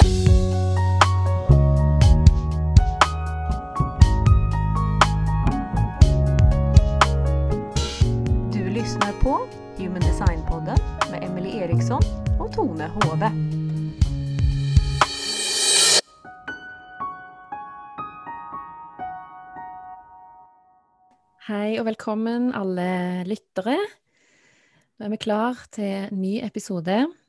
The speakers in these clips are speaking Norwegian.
Du lyssnar på Human Design-podden med Emily Eriksson och Tone Hove. Hei og velkommen alle lyttere. Nå er vi klar til ny episode.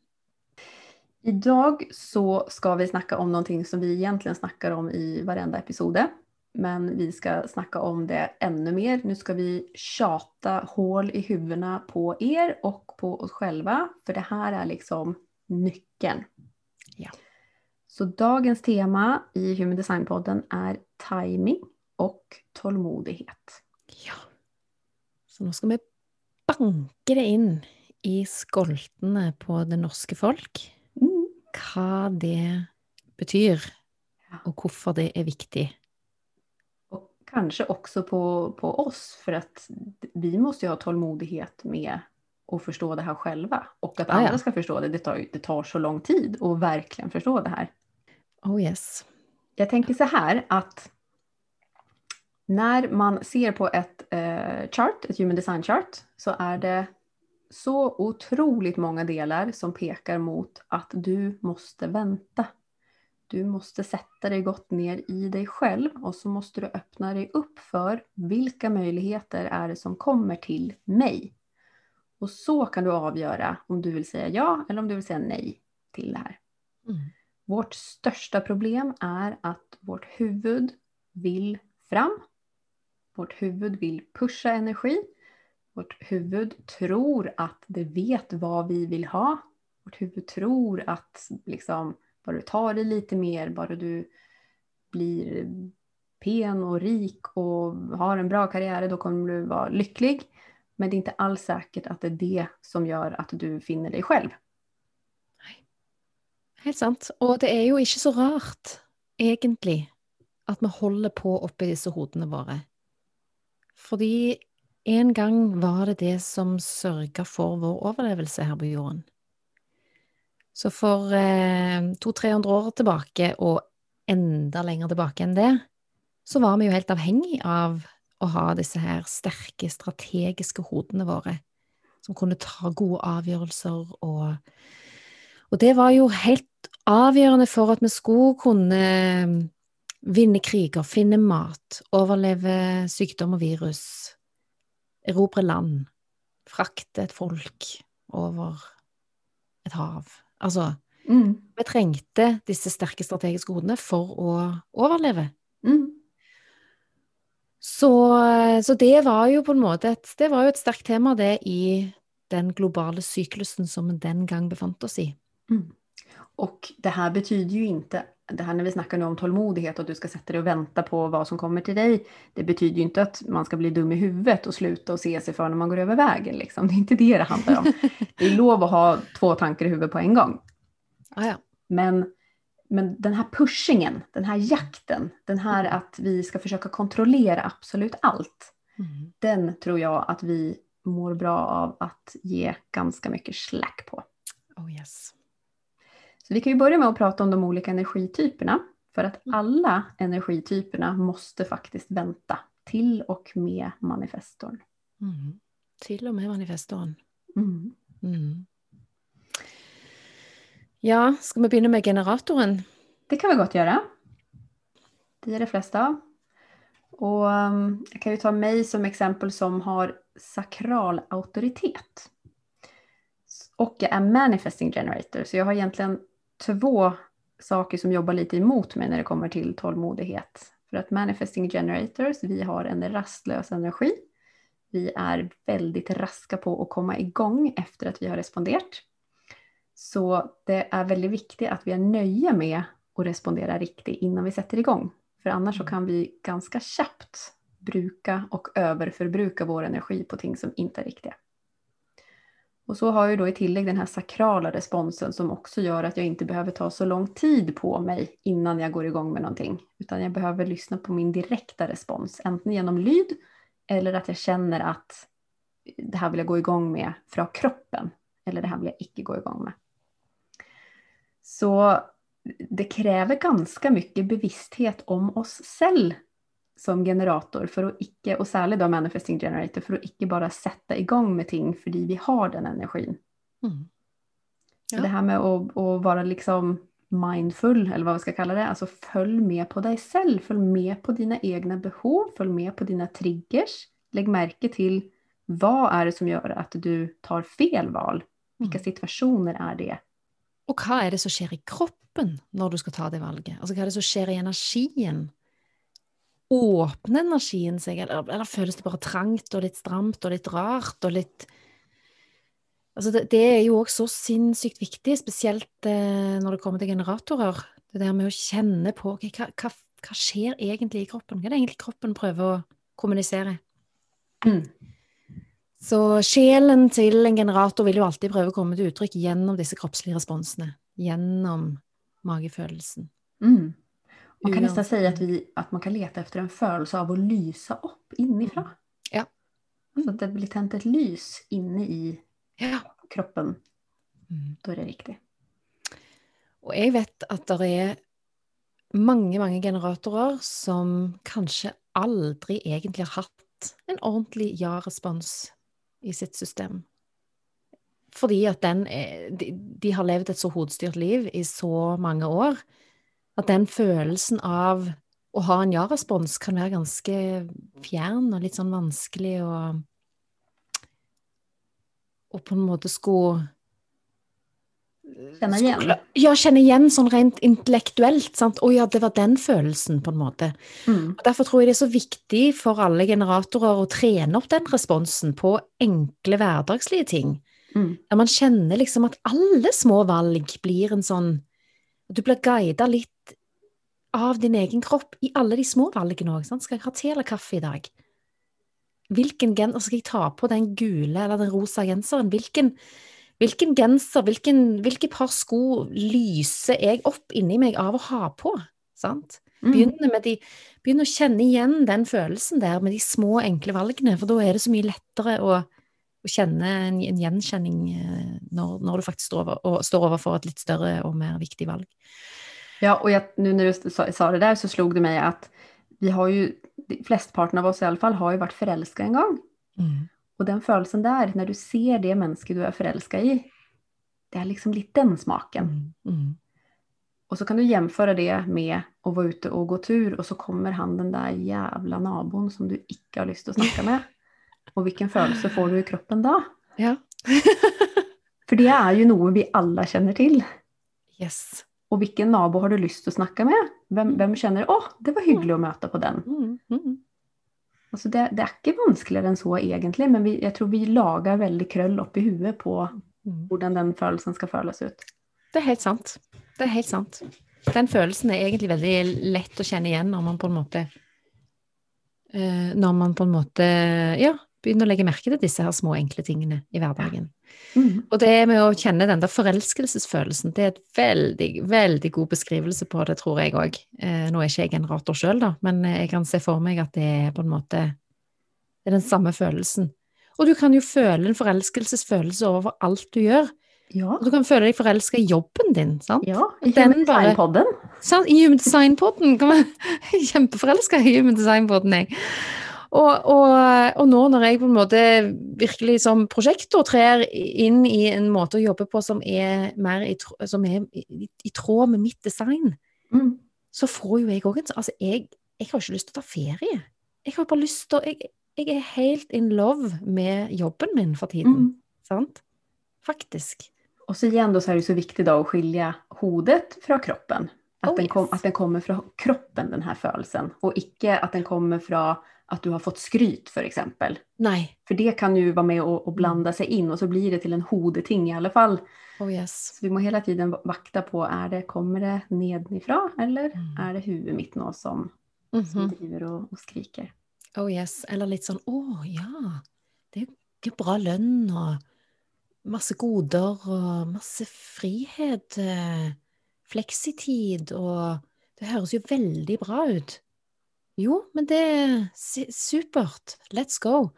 Idag så ska vi snacka om någonting som vi egentligen snackar om i varenda episode. Men vi ska snacka om det ännu mer. Nu ska vi tjata hål i huvudena på er och på oss själva. För det här är liksom nyckeln. Ja. Så dagens tema i Human Design-podden är timing och tålmodighet. Ja. Så nå skal vi banka det inn i skoltene på det norske folk. Hva det betyr, og hvorfor det er viktig. Og kanskje også på, på oss for at vi må jo ha tålmodighet med å forstå det her selv, og at andre skal forstå det, det tar, det tar så lang tid å virkelig forstå det her. Oh yes. Jeg tenker så her at når man ser på et eh, chart, et human design chart, så er det så otroligt många delar som pekar mot att du måste vänta. Du måste sätta dig gott ner i dig själv och så måste du öppna dig upp för vilka möjligheter är det som kommer till mig. Och så kan du avgöra om du vill säga ja eller om du vill säga nej till det här. Mm. Vårt största problem är att vårt huvud vill fram. Vårt huvud vill pusha energi. Vårt huvud tror att det vet vad vi vill ha. Vårt huvud tror att liksom, bara du tar det lite mer, bara du blir pen och rik och har en bra karriär, då kommer du vara lycklig. Men det är inte alls säkert att det är det som gör att du finner dig själv. Helt sant. Og det er jo ikke så rart, egentlig, at vi holder på oppi disse hodene våre. Fordi en gang var det det som sørga for vår overlevelse her på jorden. Så for eh, 200-300 år tilbake, og enda lenger tilbake enn det, så var vi jo helt avhengig av å ha disse her sterke, strategiske hodene våre, som kunne ta gode avgjørelser og og det var jo helt avgjørende for at vi skulle kunne mm, vinne kriger, finne mat, overleve sykdom og virus, erobre land, frakte et folk over et hav. Altså, Mm. vi trengte disse sterke strategiske hodene for å overleve. Mm. Så, så det var jo på en måte et, det var jo et sterkt tema, det, i den globale syklusen som vi den gang befant oss i. Mm. Och det här betyder ju inte, det här när vi snackar nu om tålmodighet och att du ska sätta dig och vänta på vad som kommer till dig. Det betyder ju inte att man ska bli dum i huvudet och sluta och se sig för när man går över vägen. Liksom. Det är inte det det handlar om. Det är lov att ha två tankar i huvudet på en gång. Ah, ja. Men, men den här pushingen, den här jakten, den här att vi ska försöka kontrollera absolut allt. Mm. Den tror jag att vi mår bra av att ge ganska mycket slack på. Oh yes. Så vi kan ju börja med att prata om de olika energityperna. För att alla energityperna måste faktiskt vänta till och med manifestorn. Mm. Til og med manifestoren. Mm. Mm. Ja, skal vi begynne med generatoren? Det kan vi gott göra. Det är de flesta av. Och jeg jag kan ju ta mig som exempel som har sakral auktoritet. Och jag är manifesting generator. Så jag har egentligen två saker som jobbar lite emot mig när det kommer till tålmodighet. För att manifesting generators, vi har en rastlös energi. Vi är väldigt raska på att komma igång efter att vi har responderat. Så det är väldigt viktigt att vi är nöjda med att respondera riktigt innan vi sätter igång. För annars så kan vi ganska snabbt bruka och överförbruka vår energi på ting som inte är riktiga. Och så har jag då i tillägg den här sakrala responsen som också gör att jag inte behöver ta så lång tid på mig innan jag går igång med någonting. Utan jag behöver lyssna på min direkta respons, antingen genom lyd eller att jag känner att det här vill jag gå igång med från kroppen. Eller det här vill jag icke gå igång med. Så det krever ganske mye bevissthet om oss selv som generator, for å ikke, og særlig da manifesting generator, for å ikke bare sette i gang med ting fordi vi har den energien. Mm. Så Ja. det her med å, å være liksom mindful, eller hva vi skal kalle det, altså følg med på deg selv, følg med på dine egne behov, følg med på dine triggers, legg merke til hva er det som gjør at du tar fel valg, hvilke Mm. situasjoner er det? Og hva er det som skjer i kroppen når du skal ta det valget? Altså, hva er det som skjer i energien? Åpner energien seg, eller, eller føles det bare trangt og litt stramt og litt rart og litt Altså, det, det er jo også så sinnssykt viktig, spesielt eh, når det kommer til generatorer. Det der med å kjenne på okay, hva, hva, hva skjer egentlig i kroppen? Hva er det egentlig kroppen prøver å kommunisere? Mm. Så sjelen til en generator vil jo alltid prøve å komme til uttrykk gjennom disse kroppslige responsene. Gjennom magefølelsen. Mm. Man kan nästan nesten si at, vi, att man kan lete efter en følelse av å lyse opp innifra. Ja. Så att det blir tänt et lys inne i Ja. kroppen. Mm. Da er det riktig. Og jeg vet at det er mange, mange generatorer som kanskje aldri egentlig har hatt en ordentlig ja-respons i sitt system. Fordi at den er, de, de har levd et så hodestyrt liv i så mange år at den følelsen av å ha en ja-respons kan være ganske fjern og litt sånn vanskelig å Og på en måte skulle Kjenne igjen. skulle- Ja, kjenne igjen sånn rent intellektuelt. sant? Å ja, det var den følelsen, på en måte. Mm. Og Derfor tror jeg det er så viktig for alle generatorer å trene opp den responsen på enkle hverdagslige ting. Mm. Der man kjenner liksom at alle små valg blir en sånn at Du blir guida litt av din egen kropp i alle de små valgene òg. Skal jeg ha te eller kaffe i dag? Hvilken genser skal jeg ta på den gule eller den rosa genseren? Hvilken, hvilken genser, hvilken, hvilke par sko lyser jeg opp inni meg av å ha på? Sant? Mm. Begynne, med de, begynne å kjenne igjen den følelsen der med de små, enkle valgene, for da er det så mye lettere å, å kjenne en, en gjenkjenning eh, når, når du faktisk står, over, og, står overfor et litt større og mer viktig valg. Ja, og jag, nu när du sa, sa det der, så slog det meg at vi har jo, de flestparten av oss i alle fall har jo vært forelska en gang. Mm. Og den følelsen der, når du ser det mennesket du er forelska i, det er liksom litt den smaken. Mm. Mm. Og så kan du jämföra det med å være ute og gå tur og så kommer han den der jævla naboen som du ikke har lyst til å snakke med. Och hvilken følelse får du i kroppen da? Ja. For det er jo noe vi alle kjenner til. Yes. Og hvilken nabo har du lyst til å snakke med? Hvem, hvem kjenner 'Å, det var hyggelig å møte på den'? Mm. Mm. Altså det, det er ikke vanskeligere enn så egentlig, men vi, jeg tror vi lager veldig krøll oppi huet på Mm. hvordan den følelsen skal føles ut. Det er helt sant. Det er helt sant. Den følelsen er egentlig veldig lett å kjenne igjen når man på en måte eh, Når man på en måte ja, begynner å legge merke til disse her små, enkle tingene i hverdagen. Mm. Og det med å kjenne den der forelskelsesfølelsen, det er et veldig, veldig god beskrivelse på det, tror jeg òg. Eh, nå er ikke jeg generator sjøl, da, men jeg kan se for meg at det er på en måte Det er den samme følelsen. Og du kan jo føle en forelskelsesfølelse over alt du gjør. Ja. Du kan føle deg forelska i jobben din, sant? ja. I Human Design-podden. I Human Design-podden. Kjempeforelska i Human Design-podden, jeg. Og, og, og nå når jeg på en måte virkelig som prosjektor trer inn i en måte å jobbe på som er mer i, som er i, i tråd med mitt design, Mm. så får jo jeg òg en Altså, jeg, jeg har ikke lyst til å ta ferie. Jeg har bare lyst til å jeg, jeg er helt in love med jobben min for tiden. Mm. Sant? Faktisk. Og så igjen da, så er det så viktig da å skilje hodet fra kroppen. At, Oh, den, kom, yes. at den kommer fra kroppen, den her følelsen. Og ikke at den kommer fra at du har fått skryt, for eksempel. Nej. For det kan jo være med å, och blanda seg inn, og så blir det til en hodeting i alle fall. Oh yes. Så vi må hele tiden vakte på, är det, kommer det nedifrån eller Mm. er det huvudet mitt nå som, som Mhm. driver och, och skriker? Oh yes, eller litt sånn å ja, det er bra lønn og masse goder och masse frihet, flexitid och det høres jo veldig bra ut. Jo, men det er supert, let's go.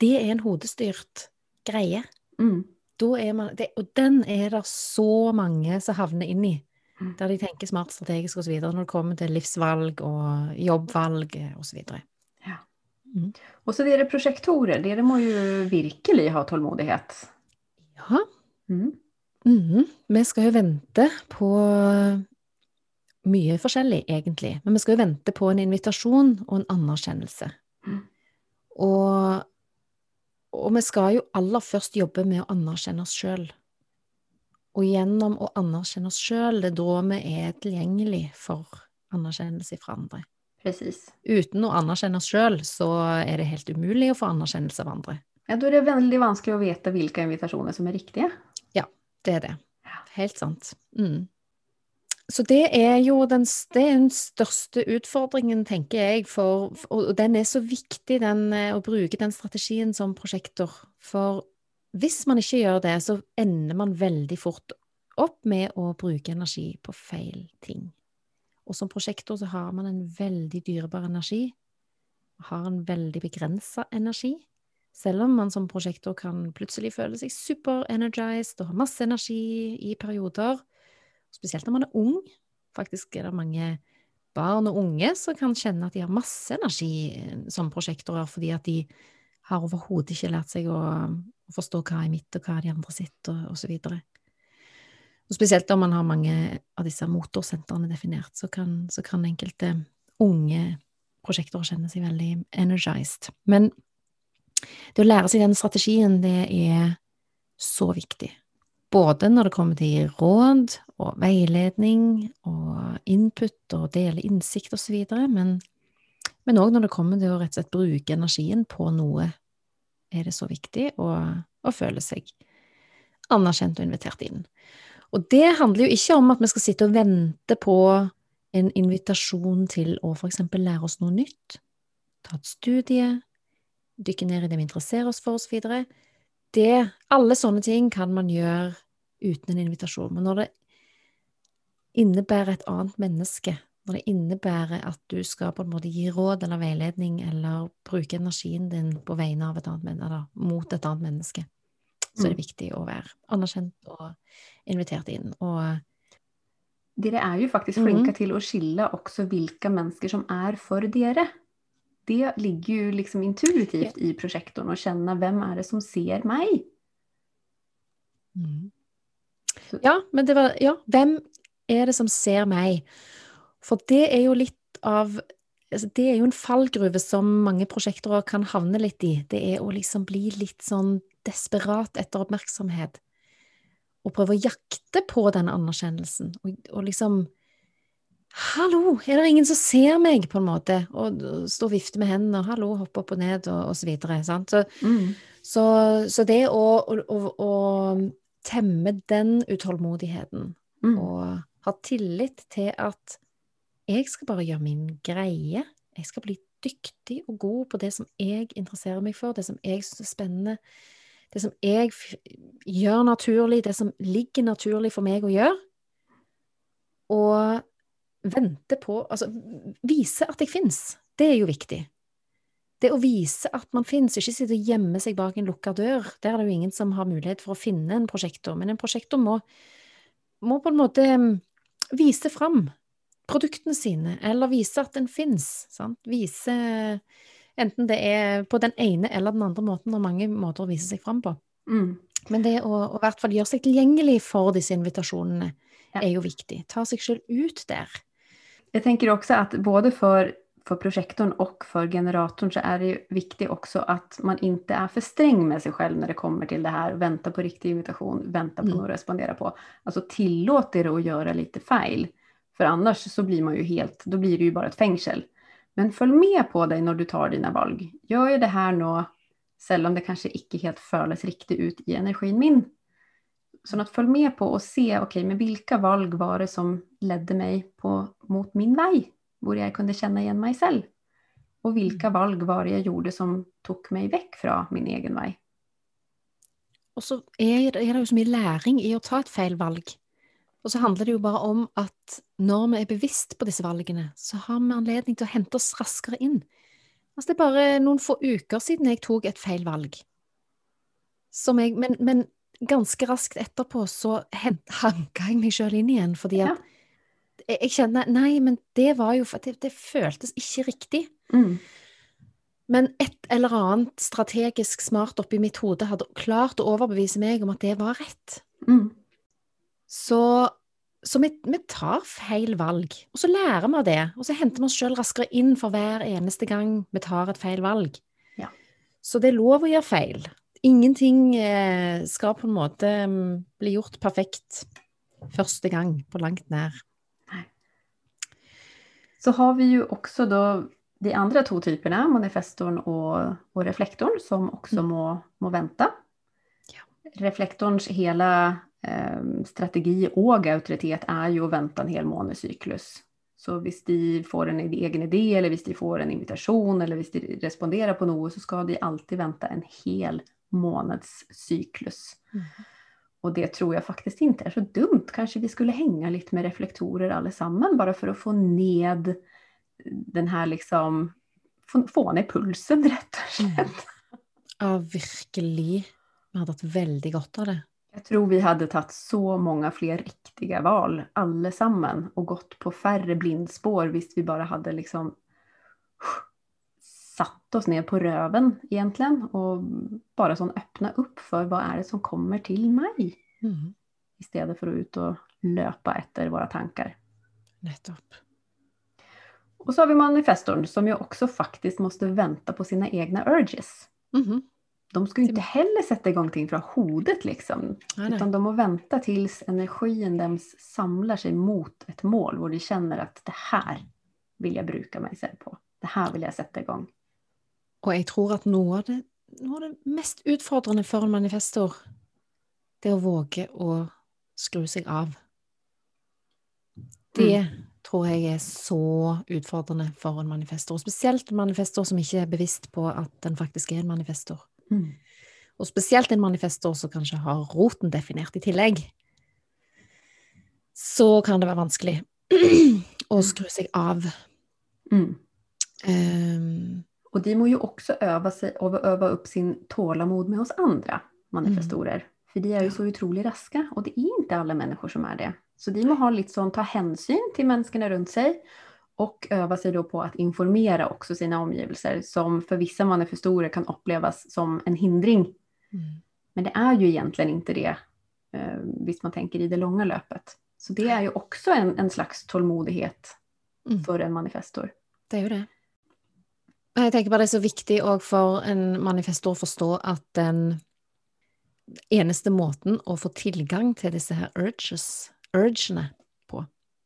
Det er en hodestyrt greie. Mm. Man, det, og den er det så mange som havner inn i. Mm. Der de tenker smart, strategisk osv. når det kommer til livsvalg og jobbvalg osv. Ja. Mm. Og så dere prosjektorer, dere må jo virkelig ha tålmodighet. Ja. Mm. Mhm. Vi skal jo vente på mye forskjellig, egentlig. Men vi skal jo vente på en invitasjon og en anerkjennelse. Mm. Og, og vi skal jo aller først jobbe med å anerkjenne oss sjøl. Og gjennom å anerkjenne oss sjøl, det er da vi er tilgjengelig for anerkjennelse fra andre. Precis. Uten å anerkjenne oss sjøl, så er det helt umulig å få anerkjennelse av andre. Ja, da er det veldig vanskelig å vite hvilke invitasjoner som er riktige. Ja, Det er det. Helt sant. Mm. Så det er jo den, det er den største utfordringen, tenker jeg, for, og den er så viktig, den, eh, å bruke den strategien som prosjektor. For hvis man ikke gjør det, så ender man veldig fort opp med å bruke energi på feil ting. Og som prosjektor så har man en veldig dyrebar energi, har en veldig begrensa energi. Selv om man som prosjektor kan plutselig føle seg super-energized og har masse energi i perioder, spesielt når man er ung. Faktisk er det mange barn og unge som kan kjenne at de har masse energi eh, som prosjektorer, fordi at de har overhodet ikke lært seg å, forstå hva er mitt og hva er de andre sitt, og, osv. Og spesielt om man har mange av disse motorsentrene definert, så kan, så kan enkelte unge prosjektorer kjenne seg veldig energized. Men det å lære seg den strategien, det er så viktig. Både når det kommer til råd og veiledning og input og dele innsikt videre, men men òg når det kommer til å rett og slett bruke energien på noe, er det så viktig å, å føle seg anerkjent og invitert inn. Og det handler jo ikke om at vi skal sitte og vente på en invitasjon til å eksempel lære oss noe nytt, ta et studie, dykke ned i det vi interesserer oss for, osv. Det, alle sånne ting kan man gjøre uten en invitasjon. Men når det innebærer et annet menneske, når det innebærer at du skal på en måte gi råd eller veiledning eller bruke energien din på vegne av et annet menneske, eller mot et annet menneske, så er det viktig å være anerkjent og invitert inn. Og Dere er jo faktisk flinke til å skille også hvilke mennesker som er for dere. Det ligger jo liksom intuitivt i projektorn å kjenne hvem er det som ser meg. Mm. Ja, men det var Ja, hvem er det som ser meg? For det er jo litt av altså Det er jo en fallgruve som mange prosjekter kan havne litt i. Det er å liksom bli litt sånn desperat etter oppmerksomhet. Og prøve å jakte på den anerkjennelsen. Og, og liksom Hallo, er det ingen som ser meg, på en måte? Og står og vifte med hendene og hallo, hopper opp og ned og, og så videre. Sant? Så, Mm. så, så det å, å, å, temme den utålmodigheten Mm. og ha tillit til at jeg skal bare gjøre min greie. Jeg skal bli dyktig og god på det som jeg interesserer meg for, det som jeg syns er spennende, det som jeg gjør naturlig, det som ligger naturlig for meg å gjøre. Og vente på Altså vise at jeg fins. Det er jo viktig. Det å vise at man fins, ikke sitte og gjemme seg bak en lukka dør. Der er det jo ingen som har mulighet for å finne en prosjektor, men en prosjektor må, må på en måte mm, vise fram produktene sine, eller vise at den fins. Vise Enten det er på den ene eller den andre måten, er mange måter å vise seg fram på. Mm. Men det å i hvert fall gjøre seg tilgjengelig for disse invitasjonene Ja. er jo viktig. Ta seg selv ut der. Jag tenker også at både for, for prosjektoren og for generatoren så er det jo viktig også at man ikke er for streng med seg selv når det kommer til det her. Vente på riktig invitation, vente på Mm. noe å respondere på. Alltså tillat dere å gjøre litt feil, for annars så blir man jo helt, Da blir det jo bare et fengsel. Men følg med på deg når du tar dina valg. Gjør ju det her nå, selv om det kanskje ikke helt føles riktig ut i energin min. Så att følg med på och se, okej, men vilka valg var det som ledde mig på, mot min vei, hvor jeg kunde kjenne igjen meg selv? Og hvilke valg var det jeg gjorde som tok meg vekk fra min egen vei? Og så er det, er det jo så mye læring i å ta et feil valg. Og så handler det jo bare om at når vi er bevisst på disse valgene, så har vi anledning til å hente oss raskere inn. Altså det er bare noen få uker siden jeg tok et feil valg. Som jeg, men, men ganske raskt etterpå så hanka jeg meg sjøl inn igjen, fordi at jeg, jeg kjenner Nei, men det var jo det, det føltes ikke riktig. Mm. Men et eller annet strategisk smart oppi mitt hode hadde klart å overbevise meg om at det var rett. Mm. Så, så vi, vi tar feil valg, og så lærer vi av det. Og så henter vi oss sjøl raskere inn for hver eneste gang vi tar et feil valg. Ja. Så det er lov å gjøre feil. Ingenting eh, skal på en måte mm, bli gjort perfekt første gang, på langt nær. Så har vi jo også da de andre to typene, manifestoren og, og reflektoren, som også må, må vente. Ja. Reflektorns hele eh, strategi og autoritet er jo å vente en hel månedssyklus. Så hvis de får en egen idé, eller hvis de får en invitasjon, eller hvis de responderer på noe, så skal de alltid vente en hel månedssyklus. Og det tror jeg faktisk ikke er så dumt. Kanskje vi skulle henge litt med reflektorer alle sammen, bare for å få ned den her liksom Få, få ned pulsen, rett og slett. Ja, virkelig. Vi hadde hatt veldig godt av det. Jeg tror vi hadde tatt så mange flere riktige valg, alle sammen, og gått på færre blindspår hvis vi bare hadde liksom satt oss ned på røven, egentlig, og bare sånn åpna opp for hva er det som kommer til meg, Mm. i stedet for å ut og løpe etter våre tanker. Nettopp. Og så har vi manifestoren, som jo også faktisk måtte vente på sine egne urges. Mhm. De skal jo ikke heller sette i gang ting fra hodet liksom. Nei. Utan de må vente til energien deres samler seg mot et mål hvor de kjenner at det her vil jeg bruke meg selv på. Det her vil jeg sette i igång. Og jeg tror at noe av det, noe av det mest utfordrende for en manifestor, det er å våge å skru seg av. Det tror jeg er så utfordrende for en manifestor, og spesielt en manifestor som ikke er bevisst på at den faktisk er en manifestor. Og spesielt en manifestor som kanskje har roten definert i tillegg. Så kan det være vanskelig å skru seg av. Mm. Um, Och de må ju också öva, sig, öva upp sin tålamod med oss andra manifestorer. För de er jo så utrolig raske, og det er ikke alle mennesker som er det. Så de må ha litt sånn, ta hensyn til menneskene rundt seg, og øve seg då på å informere også sine omgivelser som for vissa manifestorer kan oppleves som en hindring. mm. Men det er jo egentlig ikke det, eh, hvis man tenker i det lange løpet. Så det er jo også en, en slags tålmodighet Mm. för en manifestor. Det er jo det. Jeg tenker bare det er så viktig òg for en manifestor å forstå at den eneste måten å få tilgang til disse her urges, urgene på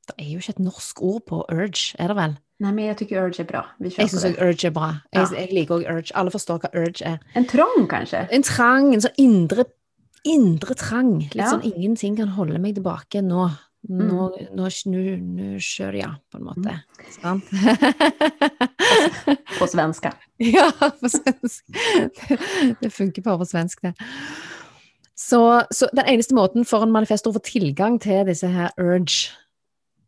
Det er jo ikke et norsk ord på urge, er det vel? Nei, men jeg tycker urge er bra. Vi Jeg syns òg urge er bra. Jeg, Ja. jeg liker òg urge. Alle forstår hva urge er. En trang, kanskje? En trang, en sånn indre, indre trang. Litt Ja. sånn ingenting kan holde meg tilbake nå. Nå, nå, snur nå kjører jeg, på en måte. Sant? På svenska. Ja, på svensk. Det funker bare på svensk, det. Så, så den eneste måten for en manifestor å få tilgang til disse her urge,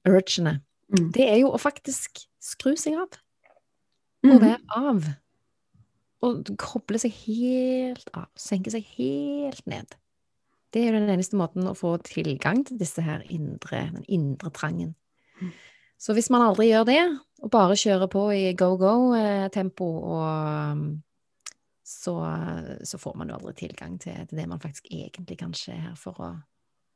urgene, Mm. det er jo å faktisk skru seg av. Mm. Og være av. Og koble seg helt av. Senke seg helt ned. Det er jo den eneste måten å få tilgang til disse her indre, den indre trangen. Mm. Så hvis man aldri gjør det, og bare kjører på i go-go-tempo, um, så, så får man jo aldri tilgang til, til det man faktisk egentlig kanskje er her for å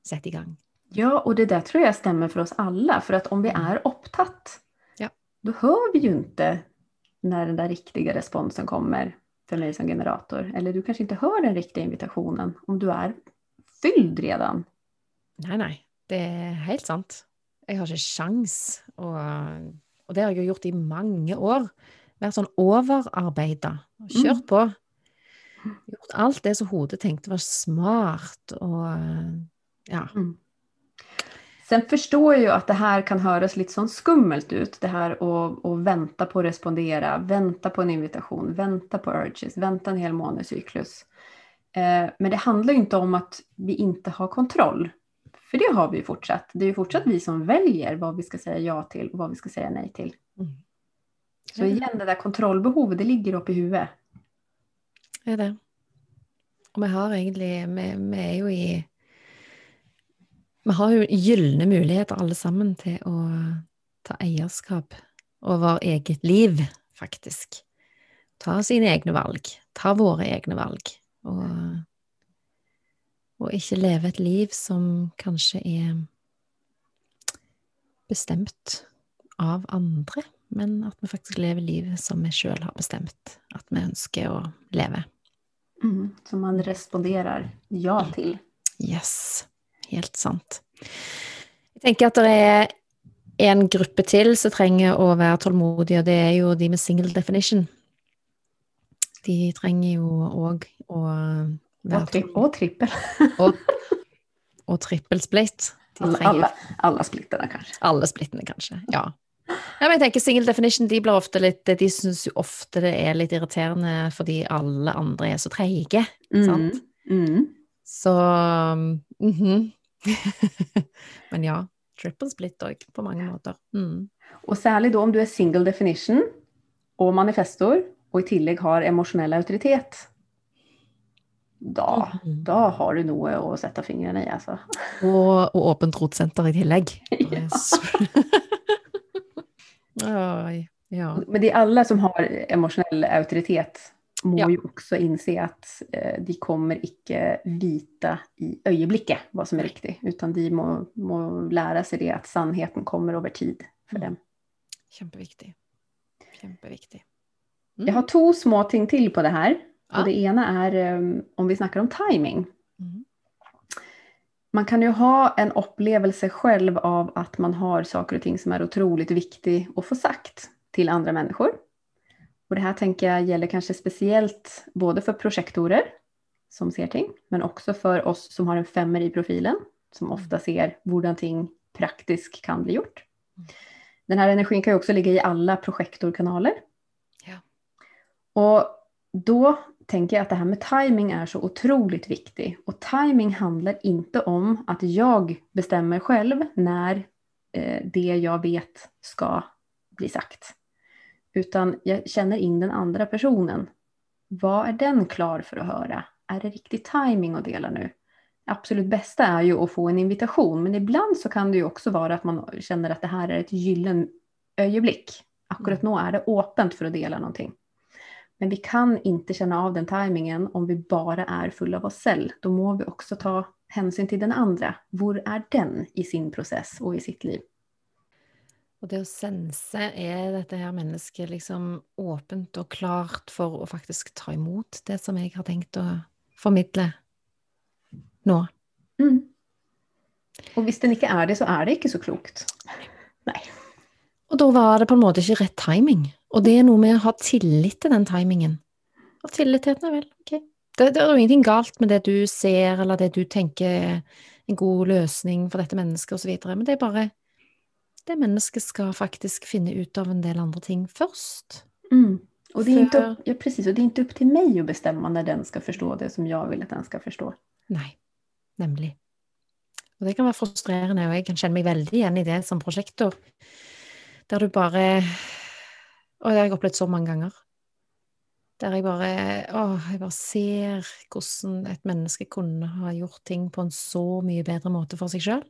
sette i gang. Ja, og det der tror jeg stemmer for oss alle. For at om vi er opptatt, Ja. da hører vi jo ikke når den der riktige responsen kommer för meg som generator. Eller du kanskje ikke hører den riktige invitasjonen om du är fylld redan. Nei, nei, det er helt sant. Jeg har ikke sjans, og, og det har jeg jo gjort i mange år. Vært sånn overarbeida, kjørt på. Gjort alt det som hodet tenkte var smart, og ja. Sen förstår jag ju att det här kan höras litt sånn skummelt ut. Det här å, å vente på å respondere, vente på en invitation, vente på urges, vente en hel månadscyklus. Eh, men det handler jo ikke om at vi ikke har kontroll. for det har vi jo fortsatt. Det er jo fortsatt vi som velger hva vi skal si ja til, og hva vi skal si nei til. Mm. Så igjen, det der kontrollbehovet, det ligger oppi i huvudet. Det er det. Og vi har egentlig Vi, vi er jo i Vi har jo gylne muligheter alle sammen til å ta eierskap over eget liv, faktisk. Ta sine egne valg. Ta våre egne valg. Og, og ikke leve et liv som kanskje er bestemt av andre, men at vi faktisk lever livet som vi sjøl har bestemt at vi ønsker å leve. Mm, som man responderer ja til. Yes, helt sant. Jeg tenker at det er en gruppe til som trenger å være tålmodig, og det er jo de med single definition. De trenger jo òg å være Og, tri og trippel. og, og trippelsplitt. Alle, alle, alle splittene, kanskje. alle splittene, kanskje. Ja. ja men jeg tenker Single definition de blir ofte litt De syns jo ofte det er litt irriterende fordi alle andre er så treige. Sant? Mm. Så mhm. Men ja. Triple split òg, på mange måter. Mm. Og særlig da om du er single definition og manifestor, og i tillegg har emosjonell autoritet. Da, Mhm. da har du noe å sette fingrene i, altså. Og, og åpent rotsenter i tillegg. Ja. Oi, ja. Men det alle alla som har emosjonell autoritet må Ja. jo også innse at eh, de kommer ikke vite i øyeblikket hva som er riktig, utan de må, må lære seg det at sannheten kommer over tid for Mm. dem. Kjempeviktig. Kjempeviktig. Jeg har to små ting til på det her. Ja. Og det ene er um, om vi snakker om timing. Mm. Man kan jo ha en opplevelse selv av at man har saker og ting som er utrolig viktig å få sagt til andre mennesker. Og det her tenker jeg gjelder kanskje spesielt både for prosjektorer som ser ting, men også for oss som har en femmer i profilen, som ofte ser hvordan ting praktisk kan bli gjort. Denne energien kan jo også ligge i alle prosjektorkanaler. Og da tenker jeg at det her med timing er så utrolig viktig. Og timing handler ikke om at jeg bestemmer selv når eh, det jeg vet skal bli sagt. Utan jeg kjenner inn den andre personen. Hva er den klar for å høre? Er det riktig timing dele nå? Absolutt beste er jo å få en invitasjon, men ibland så kan det jo også være at man kjenner at det her er et gyllen øyeblikk. Akkurat nå er det åpent for å dele noe. Men vi kan ikke kjenne av den timingen om vi bare er fulle av oss selv. Da må vi også ta hensyn til den andre. Hvor er den i sin prosess og i sitt liv? Og det å sense, er dette her mennesket liksom åpent og klart for å faktisk ta imot det som jeg har tenkt å formidle nå? Mm. Og hvis den ikke er det, så er det ikke så klokt. Nei. Og da var det på en måte ikke rett timing. Og det er noe med å ha tillit til den timingen. Og tillit til at vel, ok. Det, det er jo ingenting galt med det du ser, eller det du tenker er en god løsning for dette mennesket, osv. Men det er bare Det mennesket skal faktisk finne ut av en del andre ting først. Mm. Och det, är inte opp upp, ja, precis, och det är inte upp till mig att bestämma när den skal forstå det som jeg vil at den skal forstå. Nei, nemlig. Og det kan være frustrerende, og jeg kan kjenne meg veldig igjen i det som prosjektor. Der du bare Og det har jeg opplevd så mange ganger. Der jeg bare Å, jeg bare ser hvordan et menneske kunne ha gjort ting på en så mye bedre måte for seg sjøl.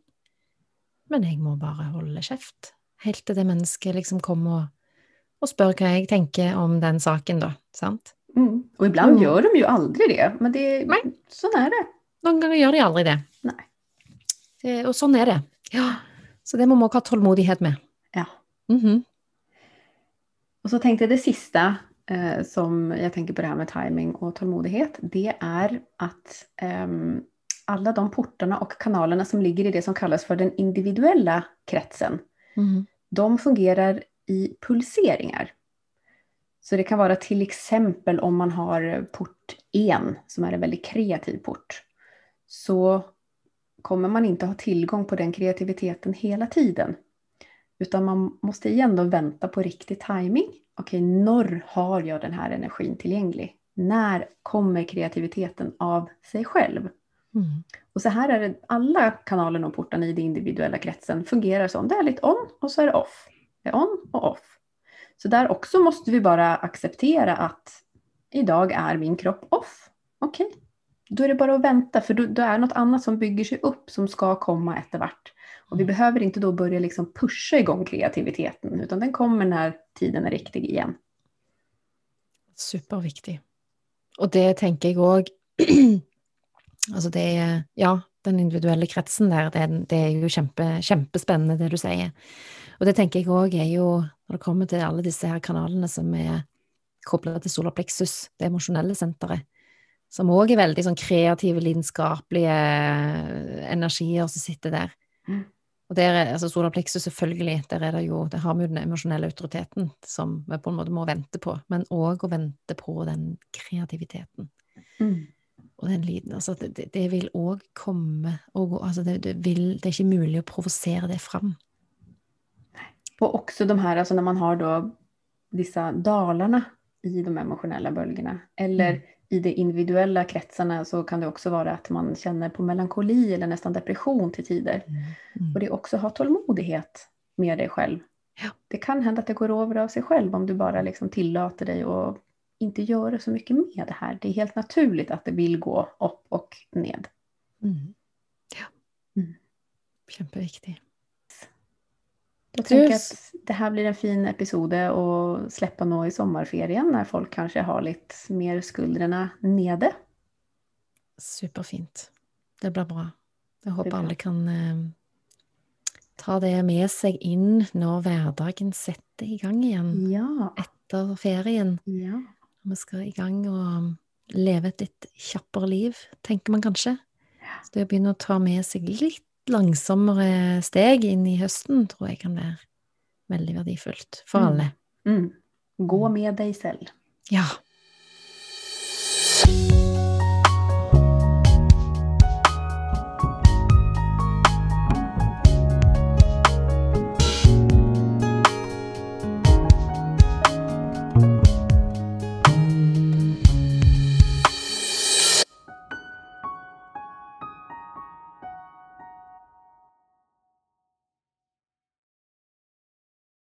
Men jeg må bare holde kjeft. Helt til det mennesket liksom kommer og, og spør hva jeg tenker om den saken, da. Sant? Mm. Og iblant Mm. gjør de jo aldri det, men det, sånn er det. Noen ganger gjør de aldri det. Det og sånn er det. Ja. Så det må vi også ha tålmodighet med. Ja. Mhm. Och så tenkte jeg det siste eh, som jeg tenker på det her med timing og tålmodighet, det er at eh, alle de portene og kanalene som ligger i det som kallas for den individuelle kretsen, mm. de fungerer i pulseringer. Så det kan være f.eks. exempel om man har port 1 som er en veldig kreativ port. Så kommer man inte ha tilgang på den kreativiteten hele tiden. Utan man måste igen då vänta på riktig timing. Okej, när har jag den här energin tillgänglig? När kommer kreativiteten av sig själv? Mm. Och så här är det, alla kanalerna och portarna i den individuella kretsen fungerar så. Det är lite on och så är det off. Det är on och off. Så där också måste vi bara acceptera att idag är min kropp off. Okej, då är det bara att vänta för då, då är något annat som bygger sig upp som ska komma etter hvert. Och vi Mm. behöver inte då börja liksom pusha igång kreativiteten utan den kommer när tiden är riktig igen. Superviktig. Og det tenker jeg òg Altså, det er Ja, den individuelle kretsen der, det, det er jo kjempe, kjempespennende, det du sier. Og det tenker jeg òg er jo, når det kommer til alle disse her kanalene som er kobla til solarplexus, det emosjonelle senteret, som òg er veldig sånn kreative, lidenskapelige energier som sitter der. Mm. Og der er, altså solaplexus selvfølgelig, der er det jo, der har vi jo den emosjonelle autoriteten som vi på en måte må vente på, men òg å vente på den kreativiteten og den lyden. Altså, det, det- det vil òg komme og gå altså, det, det, vil, det er ikke mulig å provosere det fram. Og også de her, altså når man har da disse dalene i de emosjonelle bølgene, Eller Mm. I de individuella kretsarna så kan det också vara att man känner på melankoli eller nästan depression till tider. Mm. Och det är också ha tålmodighet med dig själv. Ja. Det kan hända att det går över av sig själv om du bara liksom tillåter dig att inte göra så mycket med det här. Det är helt naturligt att det vill gå upp och ned. Mm. Ja. Mm. Kjempeviktig. Jag tenker tänker att det här blir en fin episode å släppa nå i sommarferien när folk kanske har lite mer skuldrene nede. Superfint. Det blir bra. Jeg håper alle kan eh, ta det med seg inn når hverdagen setter i gang igjen Ja, etter ferien. ja. Vi skal i gang og leve et litt kjappere liv, tenker man kanskje. Så det å begynne å ta med seg litt langsommere steg inn i høsten, tror jeg kan være veldig verdifullt for Mm. alle. Mm. Gå med deg selv. Ja.